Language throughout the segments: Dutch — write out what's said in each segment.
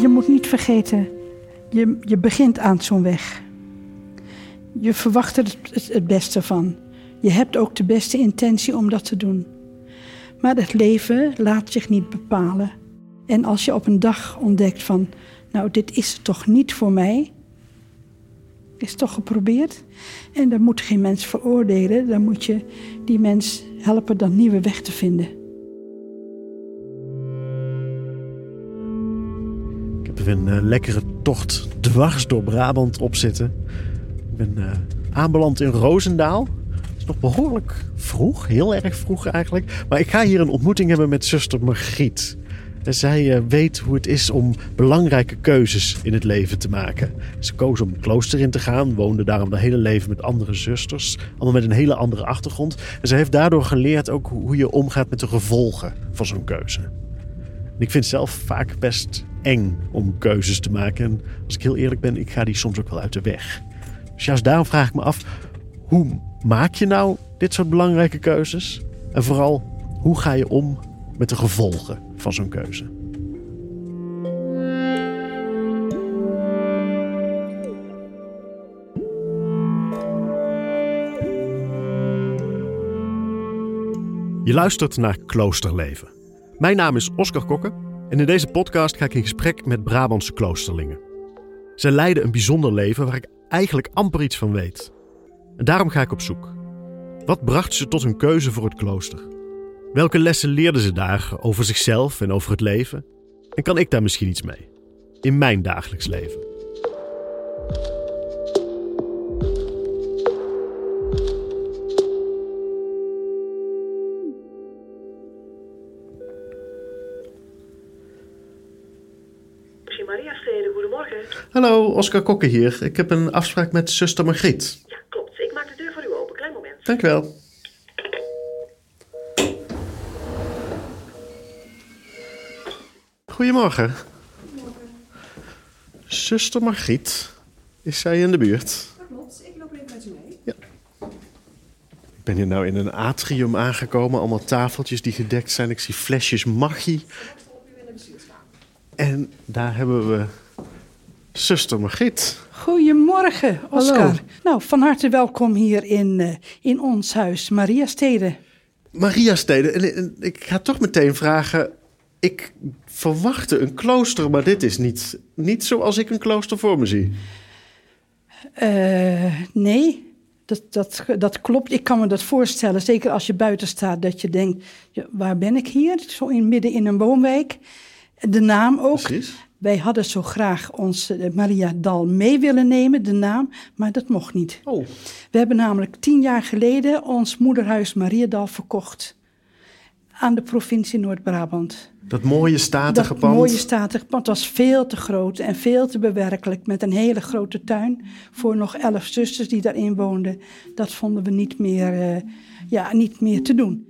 Je moet niet vergeten, je, je begint aan zo'n weg. Je verwacht er het, het beste van. Je hebt ook de beste intentie om dat te doen. Maar het leven laat zich niet bepalen. En als je op een dag ontdekt van, nou, dit is toch niet voor mij, is toch geprobeerd. En dan moet geen mens veroordelen, dan moet je die mens helpen dan nieuwe weg te vinden. Ik heb een uh, lekkere tocht dwars door Brabant op zitten. Ik ben uh, aanbeland in Roosendaal. Het is nog behoorlijk vroeg, heel erg vroeg eigenlijk. Maar ik ga hier een ontmoeting hebben met zuster Margriet. En zij uh, weet hoe het is om belangrijke keuzes in het leven te maken. Ze koos om een klooster in te gaan, woonde daarom de hele leven met andere zusters. Allemaal met een hele andere achtergrond. En ze heeft daardoor geleerd ook hoe je omgaat met de gevolgen van zo'n keuze. En ik vind zelf vaak best eng om keuzes te maken. En als ik heel eerlijk ben, ik ga die soms ook wel uit de weg. Dus juist daarom vraag ik me af, hoe maak je nou dit soort belangrijke keuzes? En vooral, hoe ga je om met de gevolgen van zo'n keuze? Je luistert naar Kloosterleven. Mijn naam is Oscar Kokke en in deze podcast ga ik in gesprek met Brabantse kloosterlingen. Zij leiden een bijzonder leven waar ik eigenlijk amper iets van weet. En daarom ga ik op zoek. Wat bracht ze tot hun keuze voor het klooster? Welke lessen leerden ze daar over zichzelf en over het leven? En kan ik daar misschien iets mee? In mijn dagelijks leven. Hallo, Oscar Kokke hier. Ik heb een afspraak met zuster Margriet. Ja, klopt. Ik maak de deur voor u open. Klein moment. Dank u wel. Goedemorgen. Zuster Margriet, is zij in de buurt? Dat klopt, ik loop even met u mee. Ik ben hier nou in een atrium aangekomen. Allemaal tafeltjes die gedekt zijn. Ik zie flesjes magie. Op u in de bestuurskamer. En daar hebben we zuster Margriet. Goedemorgen, Oscar. Hallo. Nou, van harte welkom hier in, eh, in ons huis, Maria Steden. Maria Steden. En, en ik ga toch meteen vragen. Ik verwachtte een klooster, maar dit is niet, niet zoals ik een klooster voor me zie. Eh, nee, dat, dat, dat klopt. Ik kan me dat voorstellen. Zeker als je buiten staat, dat je denkt: ja, waar ben ik hier? Zo in, midden in een woonwijk. De naam ook. Precies. Wij hadden zo graag ons eh, Maria Dal mee willen nemen, de naam, maar dat mocht niet. Oh, We hebben namelijk tien jaar geleden ons moederhuis Mariadal verkocht aan de provincie Noord-Brabant. dat mooie statige Dat pand. mooie statige pand was veel te groot en veel te bewerkelijk met een hele grote tuin voor nog elf zusters die daarin woonden. Dat vonden we niet meer, eh, ja, niet meer te doen.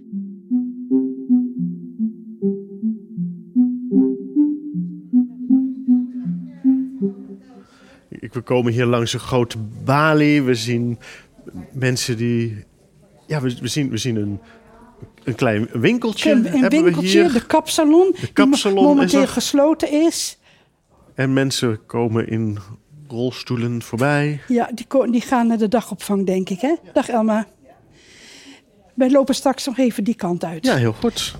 We komen hier langs een grote balie. We zien mensen die. Ja, we, we zien, we zien een, een klein winkeltje. Een, een winkeltje, hier. de kapsalon, kapsalon die mo- momenteel is gesloten is. En mensen komen in rolstoelen voorbij. Ja, die, die gaan naar de dagopvang, denk ik. Hè? Dag Elma. Wij lopen straks nog even die kant uit. Ja, heel goed.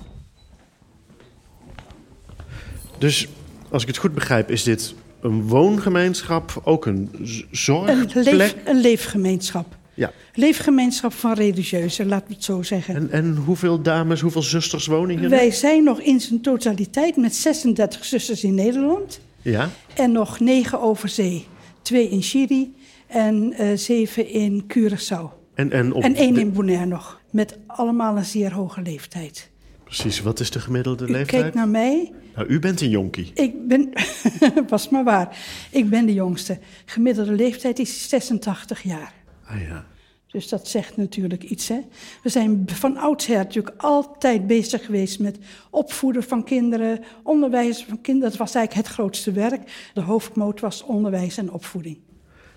Dus als ik het goed begrijp, is dit een woongemeenschap, ook een Een, zorgplek. leef, een leefgemeenschap. Ja. Leefgemeenschap van religieuzen, laten we het zo zeggen. En, en hoeveel dames, hoeveel zusters wonen hier? Wij zijn nog in zijn totaliteit met 36 zusters in Nederland. Ja. En nog 9 over zee. Twee in Chili en eh, zeven in Curaçao. En, en, op En één de- in Bonaire nog. Met allemaal een zeer hoge leeftijd. Precies, wat is de gemiddelde U leeftijd? kijkt naar mij. Nou, u bent een jonkie. Ik ben, was maar waar, ik ben de jongste. Gemiddelde leeftijd is 86 jaar. Ah ja. Dus dat zegt natuurlijk iets. Hè? We zijn van oudsher natuurlijk altijd bezig geweest met opvoeden van kinderen, onderwijs van kinderen. Dat was eigenlijk het grootste werk. De hoofdmoot was onderwijs en opvoeding.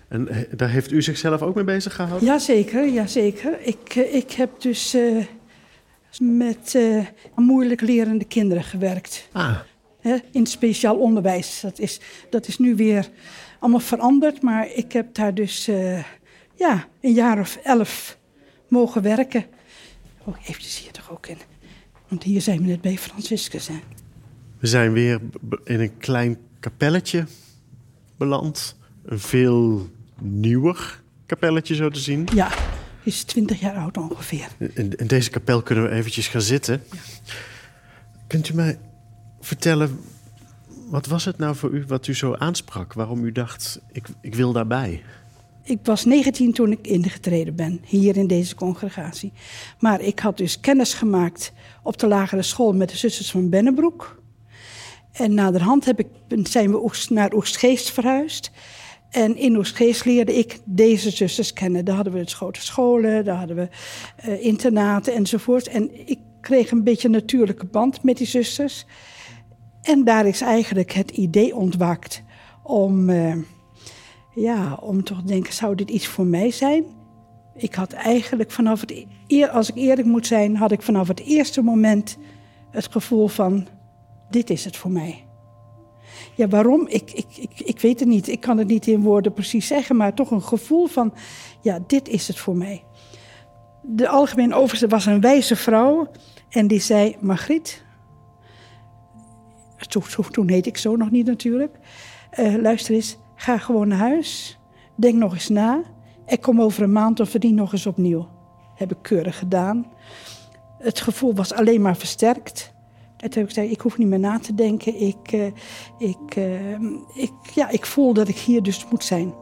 En eh, daar heeft u zichzelf ook mee bezig gehouden? Jazeker, jazeker. Ik, eh, ik heb dus eh, met eh, moeilijk lerende kinderen gewerkt. Ah, hè, in het speciaal onderwijs. Dat is, dat is nu weer allemaal veranderd, maar ik heb daar dus eh, ja, een jaar of elf mogen werken. Oh, eventjes hier toch ook in. Want hier zijn we net bij Franciscus. Hè? We zijn weer in een klein kapelletje beland. Een veel nieuwer kapelletje zo te zien. Ja, is 20 jaar oud ongeveer. In, in deze kapel kunnen we eventjes gaan zitten. Kunt u mij vertellen, wat was het nou voor u wat u zo aansprak? Waarom u dacht, ik, ik wil daarbij? Ik was 19 toen ik ingetreden ben, hier in deze congregatie. Maar ik had dus kennis gemaakt op de lagere school met de zusters van Bennebroek. En naderhand heb ik, zijn we naar Oegstgeest verhuisd. En in Oegstgeest leerde ik deze zusters kennen. Daar hadden we het scholen, daar hadden we eh, internaten enzovoort. En ik kreeg een beetje een natuurlijke band met die zusters. En daar is eigenlijk het idee ontwakt om... eh, ja, om toch te denken, zou dit iets voor mij zijn? Ik had eigenlijk vanaf het, als ik eerlijk moet zijn, had ik vanaf het eerste moment het gevoel van, dit is het voor mij. Ja, waarom? Ik, ik, ik, ik weet het niet. Ik kan het niet in woorden precies zeggen, maar toch een gevoel van, ja, dit is het voor mij. De algemeen overste was een wijze vrouw en die zei, Margriet, toen, toen, heette ik zo nog niet natuurlijk, eh, luister eens, ga gewoon naar huis, denk nog eens na en kom over een maand of verdien nog eens opnieuw. Heb ik keurig gedaan. Het gevoel was alleen maar versterkt. En toen heb ik gezegd, ik hoef niet meer na te denken. Ik, eh, ik, eh, ik, ja, ik voel dat ik hier dus moet zijn.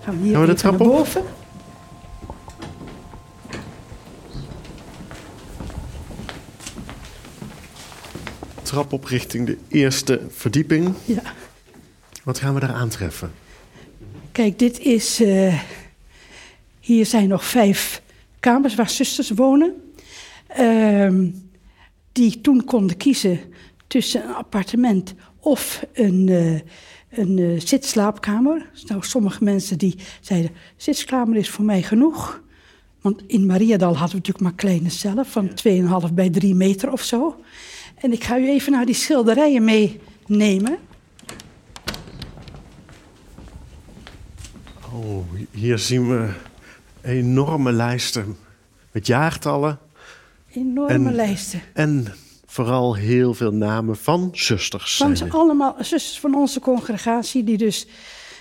Gaan we hier Gaan we de trap naar op? Trap op richting de eerste verdieping. Ja. Wat gaan we daar aantreffen? Kijk, dit is. eh, hier zijn nog vijf kamers waar zusters wonen. Ehm, die toen konden kiezen tussen een appartement of een, eh, een eh, zitslaapkamer. Nou, sommige mensen die zeiden: zitskamer is voor mij genoeg. Want in Mariadal hadden we natuurlijk maar kleine cellen van 2,5 bij 3 meter of zo. En ik ga u even naar die schilderijen meenemen. Oh, hier zien we enorme lijsten met jaartallen. Enorme En- lijsten. En vooral heel veel namen van zusters. Van ze allemaal zusters van onze congregatie, die dus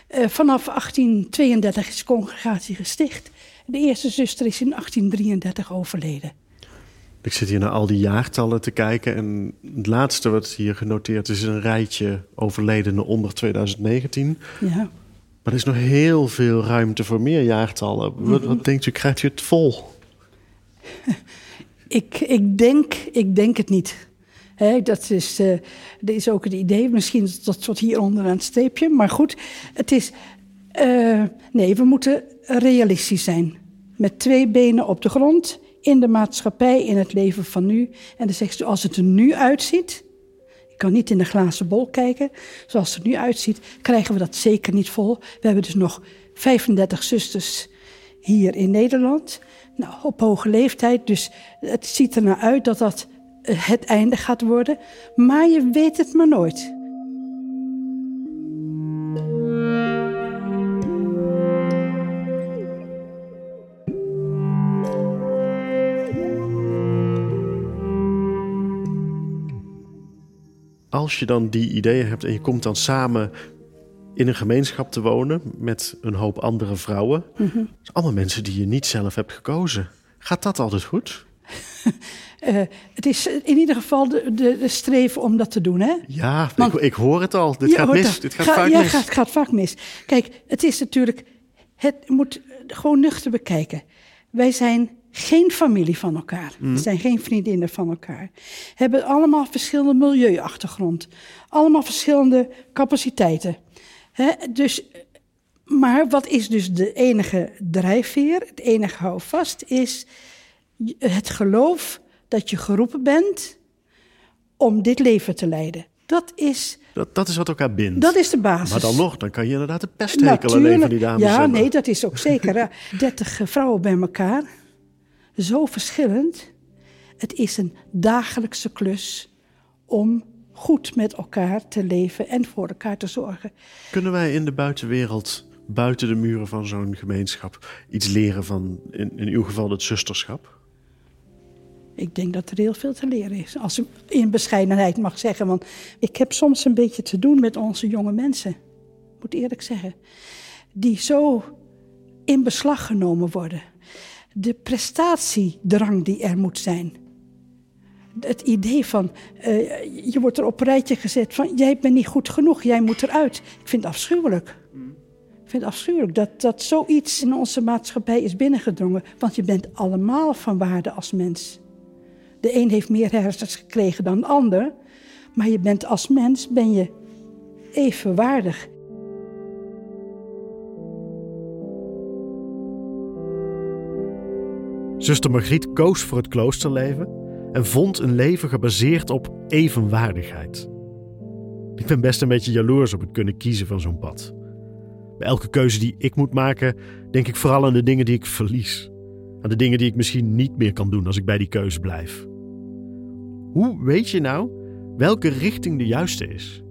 eh, vanaf 1832 is de congregatie gesticht. De eerste zuster is in 1833 overleden. Ik zit hier naar al die jaartallen te kijken. En het laatste wat hier genoteerd is, is een rijtje overledenen onder 2019. Ja. Maar er is nog heel veel ruimte voor meer jaartallen. Wat, Mhm. wat denkt u, krijgt u het vol? Ik, ik, denk, ik denk het niet. Hè, dat, is, eh, dat is ook het idee. Misschien tot, tot hier onder aan het streepje. Maar goed, het is. eh, nee, we moeten realistisch zijn. Met twee benen op de grond, in de maatschappij, in het leven van nu. En dan zegt ze, als het er nu uitziet. Ik kan niet in de glazen bol kijken. Zoals het er nu uitziet, krijgen we dat zeker niet vol. We hebben dus nog 35 zusters hier in Nederland. Nou, op hoge leeftijd. Dus het ziet er naar uit dat dat het einde gaat worden. Maar je weet het maar nooit. Als je dan die ideeën hebt en je komt dan samen in een gemeenschap te wonen met een hoop andere vrouwen. Dat zijn allemaal mensen die je niet zelf hebt gekozen. Gaat dat altijd goed? Eh, het is in ieder geval de, de, de streven om dat te doen, hè? Ja, Want- ik, ik hoor het al. Dit gaat mis. dat. Dit gaat Ga- vaak ja, mis. gaat, gaat vaak mis. Kijk, het is natuurlijk... Het moet gewoon nuchter bekijken. Wij zijn geen familie van elkaar. We zijn geen vriendinnen van elkaar. Hebben allemaal verschillende milieuachtergrond. Allemaal verschillende capaciteiten. Dus, maar wat is dus de enige drijfveer, het enige houvast, is het geloof dat je geroepen bent om dit leven te leiden. Dat is, Dat, dat is wat elkaar bindt. dat is de basis. Maar dan nog, dan kan je inderdaad de een van die dames Ja, hebben. nee, dat is ook zeker. hè. 30 vrouwen bij elkaar. Zo verschillend. Het is een dagelijkse klus om goed met elkaar te leven en voor elkaar te zorgen. Kunnen wij in de buitenwereld, buiten de muren van zo'n gemeenschap, iets leren van, in, in uw geval, het zusterschap? Ik denk dat er heel veel te leren is. Als ik in bescheidenheid mag zeggen. Want ik heb soms een beetje te doen met onze jonge mensen. Ik moet eerlijk zeggen. Die zo in beslag genomen worden. De prestatiedrang die er moet zijn. Het idee van, eh, je wordt er op een rijtje gezet van, jij bent niet goed genoeg, jij moet eruit. Ik vind het afschuwelijk. Ik vind het afschuwelijk dat, dat zoiets in onze maatschappij is binnengedrongen. Want je bent allemaal van waarde als mens. De een heeft meer hersens gekregen dan de ander. Maar je bent als mens ben je even waardig. Zuster Margriet koos voor het kloosterleven en vond een leven gebaseerd op evenwaardigheid. Ik ben best een beetje jaloers op het kunnen kiezen van zo'n pad. Bij elke keuze die ik moet maken, denk ik vooral aan de dingen die ik verlies. Aan de dingen die ik misschien niet meer kan doen als ik bij die keuze blijf. Hoe weet je nou welke richting de juiste is?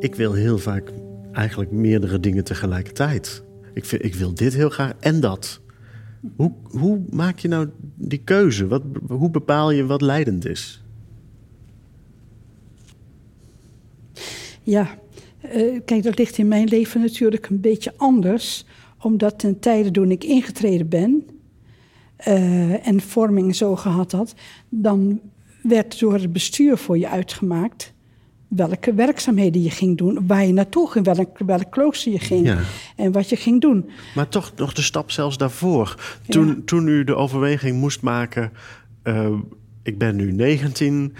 Ik wil heel vaak eigenlijk meerdere dingen tegelijkertijd. Ik, vind, ik wil dit heel graag en dat. Hoe, hoe maak je nou die keuze? Wat, hoe bepaal je wat leidend is? Ja, eh, kijk, dat ligt in mijn leven natuurlijk een beetje anders. Omdat ten tijde toen ik ingetreden ben eh, en vorming zo gehad had, dan werd door het bestuur voor je uitgemaakt welke werkzaamheden je ging doen, waar je naartoe ging, welk, welk klooster je ging Ja. en wat je ging doen. Maar toch nog de stap zelfs daarvoor. Toen, Ja. toen u de overweging moest maken... eh, ik ben nu 19,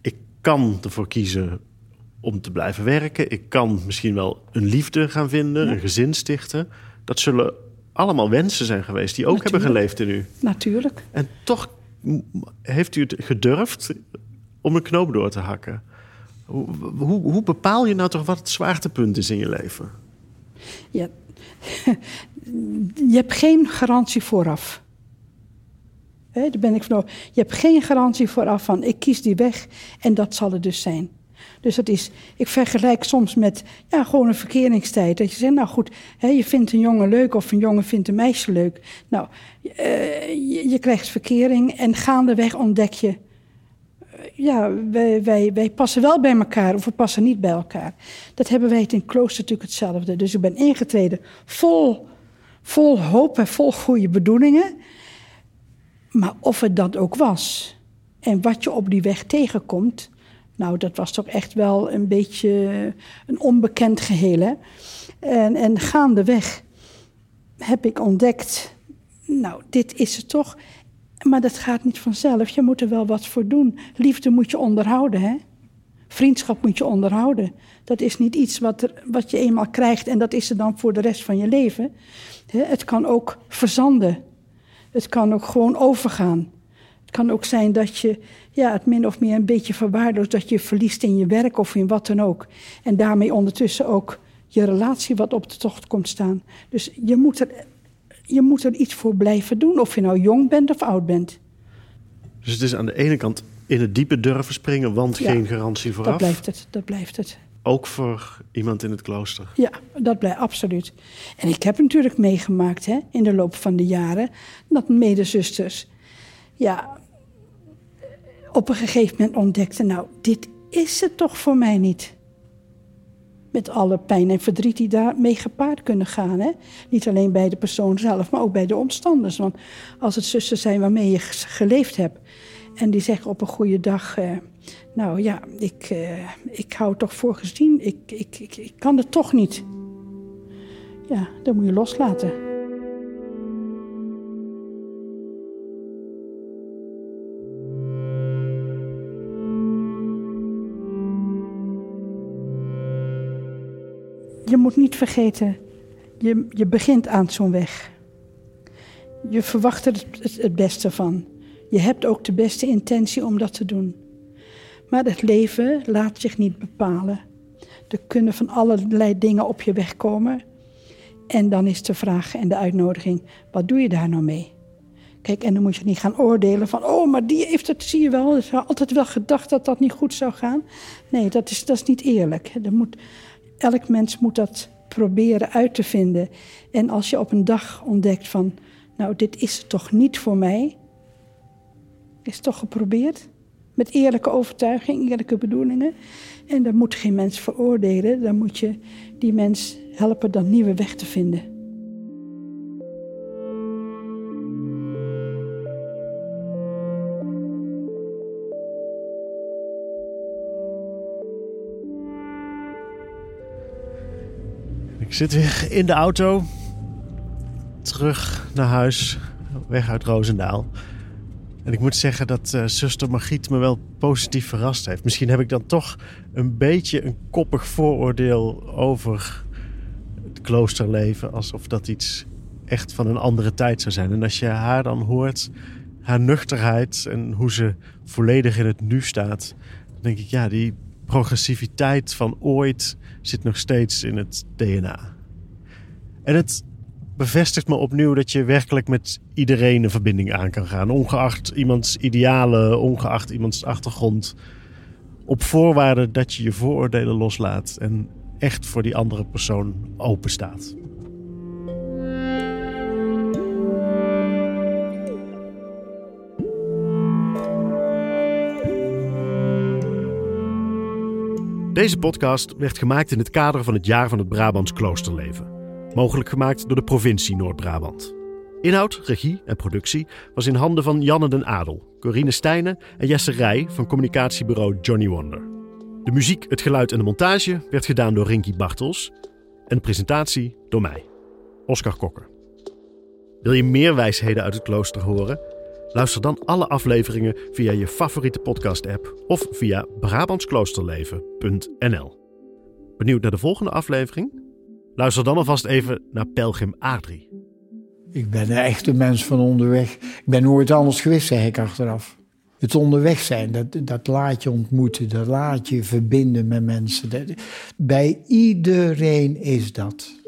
ik kan ervoor kiezen om te blijven werken. Ik kan misschien wel een liefde gaan vinden, een gezin stichten. Dat zullen allemaal wensen zijn geweest die ook hebben geleefd in u. Natuurlijk. En toch heeft u het gedurfd om een knoop door te hakken. Hoe, hoe, bepaal je nou toch wat het zwaartepunt is in je leven? Ja. je hebt geen garantie vooraf. Daar ben ik van. Je hebt geen garantie vooraf van ik kies die weg en dat zal het dus zijn. Dus dat is, ik vergelijk soms met ja, gewoon een verkeringstijd. Dat je zegt, nou goed, je vindt een jongen leuk of een jongen vindt een meisje leuk. Nou, eh, je, je krijgt verkering en gaandeweg ontdek je ja, wij, wij, wij passen wel bij elkaar of we passen niet bij elkaar. Dat hebben wij het in klooster natuurlijk hetzelfde. Dus ik ben ingetreden vol, vol hoop en vol goede bedoelingen. Maar of het dat ook was en wat je op die weg tegenkomt... nou, dat was toch echt wel een beetje een onbekend geheel. Hè? En, en gaandeweg heb ik ontdekt... nou, dit is het toch... Maar dat gaat niet vanzelf. Je moet er wel wat voor doen. Liefde moet je onderhouden, hè? Vriendschap moet je onderhouden. Dat is niet iets wat, er, wat je eenmaal krijgt en dat is er dan voor de rest van je leven. Het kan ook verzanden. Het kan ook gewoon overgaan. Het kan ook zijn dat je ja, het min of meer een beetje verwaarloost. Dat je verliest in je werk of in wat dan ook. En daarmee ondertussen ook je relatie wat op de tocht komt staan. Dus je moet er, je moet er iets voor blijven doen. Of je nou jong bent of oud bent. Dus het is aan de ene kant in het diepe durven springen, want Ja, geen garantie vooraf. Dat blijft het. Dat blijft het. Ook voor iemand in het klooster. Ja, dat blijft absoluut. En ik heb natuurlijk meegemaakt hè, in de loop van de jaren dat medezusters ja, op een gegeven moment ontdekten: Nou, dit is het toch voor mij niet. Met alle pijn en verdriet die daarmee gepaard kunnen gaan. Hè? Niet alleen bij de persoon zelf, maar ook bij de omstanders. Want als het zussen zijn waarmee je geleefd hebt. en die zeggen op een goede dag: eh, Nou ja, ik, eh, ik hou toch voor gezien. Ik, ik, ik, ik kan het toch niet. Ja, dat moet je loslaten. Je moet niet vergeten, je, je begint aan zo'n weg. Je verwacht er het, het beste van. Je hebt ook de beste intentie om dat te doen. Maar het leven laat zich niet bepalen. Er kunnen van allerlei dingen op je weg komen. En dan is de vraag en de uitnodiging: wat doe je daar nou mee? Kijk, en dan moet je niet gaan oordelen van, oh, maar die heeft het, zie je wel, ze had altijd wel gedacht dat dat niet goed zou gaan. Nee, dat is, dat is niet eerlijk. Er moet, elk mens moet dat proberen uit te vinden. En als je op een dag ontdekt van, nou, dit is toch niet voor mij, is toch geprobeerd? Met eerlijke overtuiging, eerlijke bedoelingen. En dan moet geen mens veroordelen, dan moet je die mens helpen dat nieuwe weg te vinden. Ik zit weer in de auto. Terug naar huis. Weg uit Roosendaal. En ik moet zeggen dat uh, zuster Margriet me wel positief verrast heeft. Misschien heb ik dan toch een beetje een koppig vooroordeel over het kloosterleven. Alsof dat iets echt van een andere tijd zou zijn. En als je haar dan hoort, haar nuchterheid en hoe ze volledig in het nu staat, dan denk ik, ja, die progressiviteit van ooit zit nog steeds in het DNA. En het bevestigt me opnieuw dat je werkelijk met iedereen een verbinding aan kan gaan. Ongeacht iemands idealen, ongeacht iemands achtergrond. Op voorwaarde dat je je vooroordelen loslaat en echt voor die andere persoon open staat. Deze podcast werd gemaakt in het kader van het jaar van het Brabants kloosterleven. Mogelijk gemaakt door de provincie Noord-Brabant. Inhoud, regie en productie was in handen van Janne den Adel, Corine Stijnen en Jesse Rij van communicatiebureau Johnny Wonder. De muziek, het geluid en de montage werd gedaan door Rinky Bartels en de presentatie door mij, Oscar Kokker. Wil je meer wijsheden uit het klooster horen? Luister dan alle afleveringen via je favoriete podcast-app of via Brabantskloosterleven.nl. Benieuwd naar de volgende aflevering? Luister dan alvast even naar Pelgrim Adrie. Ik ben een echte mens van onderweg. Ik ben nooit anders geweest, zeg ik achteraf. Het onderweg zijn, dat, dat laat je ontmoeten, dat laat je verbinden met mensen. bij iedereen is dat.